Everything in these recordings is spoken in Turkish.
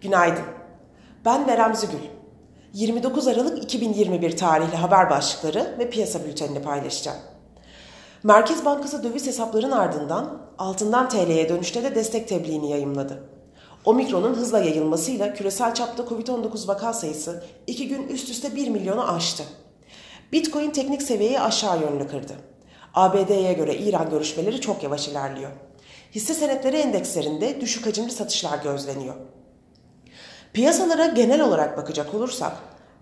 Günaydın. Ben Berem Zügül. 29 Aralık 2021 tarihli haber başlıkları ve piyasa bültenini paylaşacağım. Merkez Bankası döviz hesapların ardından altından TL'ye dönüşte de destek tebliğini yayımladı. Omikron'un hızla yayılmasıyla küresel çapta Covid-19 vaka sayısı iki gün üst üste 1 milyonu aştı. Bitcoin teknik seviyeyi aşağı yönlü kırdı. ABD'ye göre İran görüşmeleri çok yavaş ilerliyor. Hisse senetleri endekslerinde düşük hacimli satışlar gözleniyor. Piyasalara genel olarak bakacak olursak,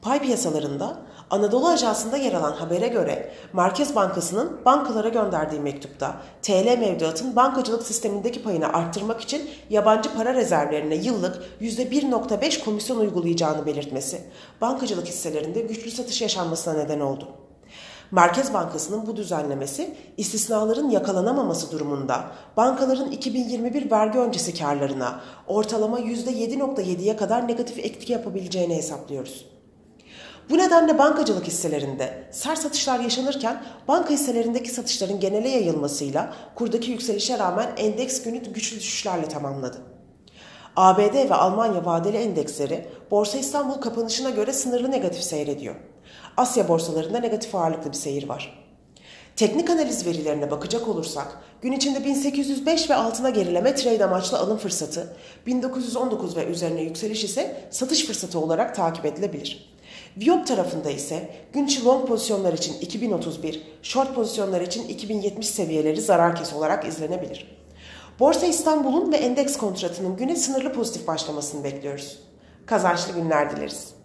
pay piyasalarında Anadolu Ajansı'nda yer alan habere göre Merkez Bankası'nın bankalara gönderdiği mektupta TL mevduatın bankacılık sistemindeki payını arttırmak için yabancı para rezervlerine yıllık %1.5 komisyon uygulayacağını belirtmesi, bankacılık hisselerinde güçlü satış yaşanmasına neden oldu. Merkez Bankası'nın bu düzenlemesi istisnaların yakalanamaması durumunda bankaların 2021 vergi öncesi karlarına ortalama %7.7'ye kadar negatif etki yapabileceğini hesaplıyoruz. Bu nedenle bankacılık hisselerinde sert satışlar yaşanırken banka hisselerindeki satışların genele yayılmasıyla kurdaki yükselişe rağmen endeks günü güçlü düşüşlerle tamamladı. ABD ve Almanya vadeli endeksleri Borsa İstanbul kapanışına göre sınırlı negatif seyrediyor. Asya borsalarında negatif ağırlıklı bir seyir var. Teknik analiz verilerine bakacak olursak gün içinde 1805 ve altına gerileme trade amaçlı alım fırsatı, 1919 ve üzerine yükseliş ise satış fırsatı olarak takip edilebilir. Viyop tarafında ise gün içi long pozisyonlar için 2031, short pozisyonlar için 2070 seviyeleri zarar kes olarak izlenebilir. Borsa İstanbul'un ve endeks kontratının güne sınırlı pozitif başlamasını bekliyoruz. Kazançlı günler dileriz.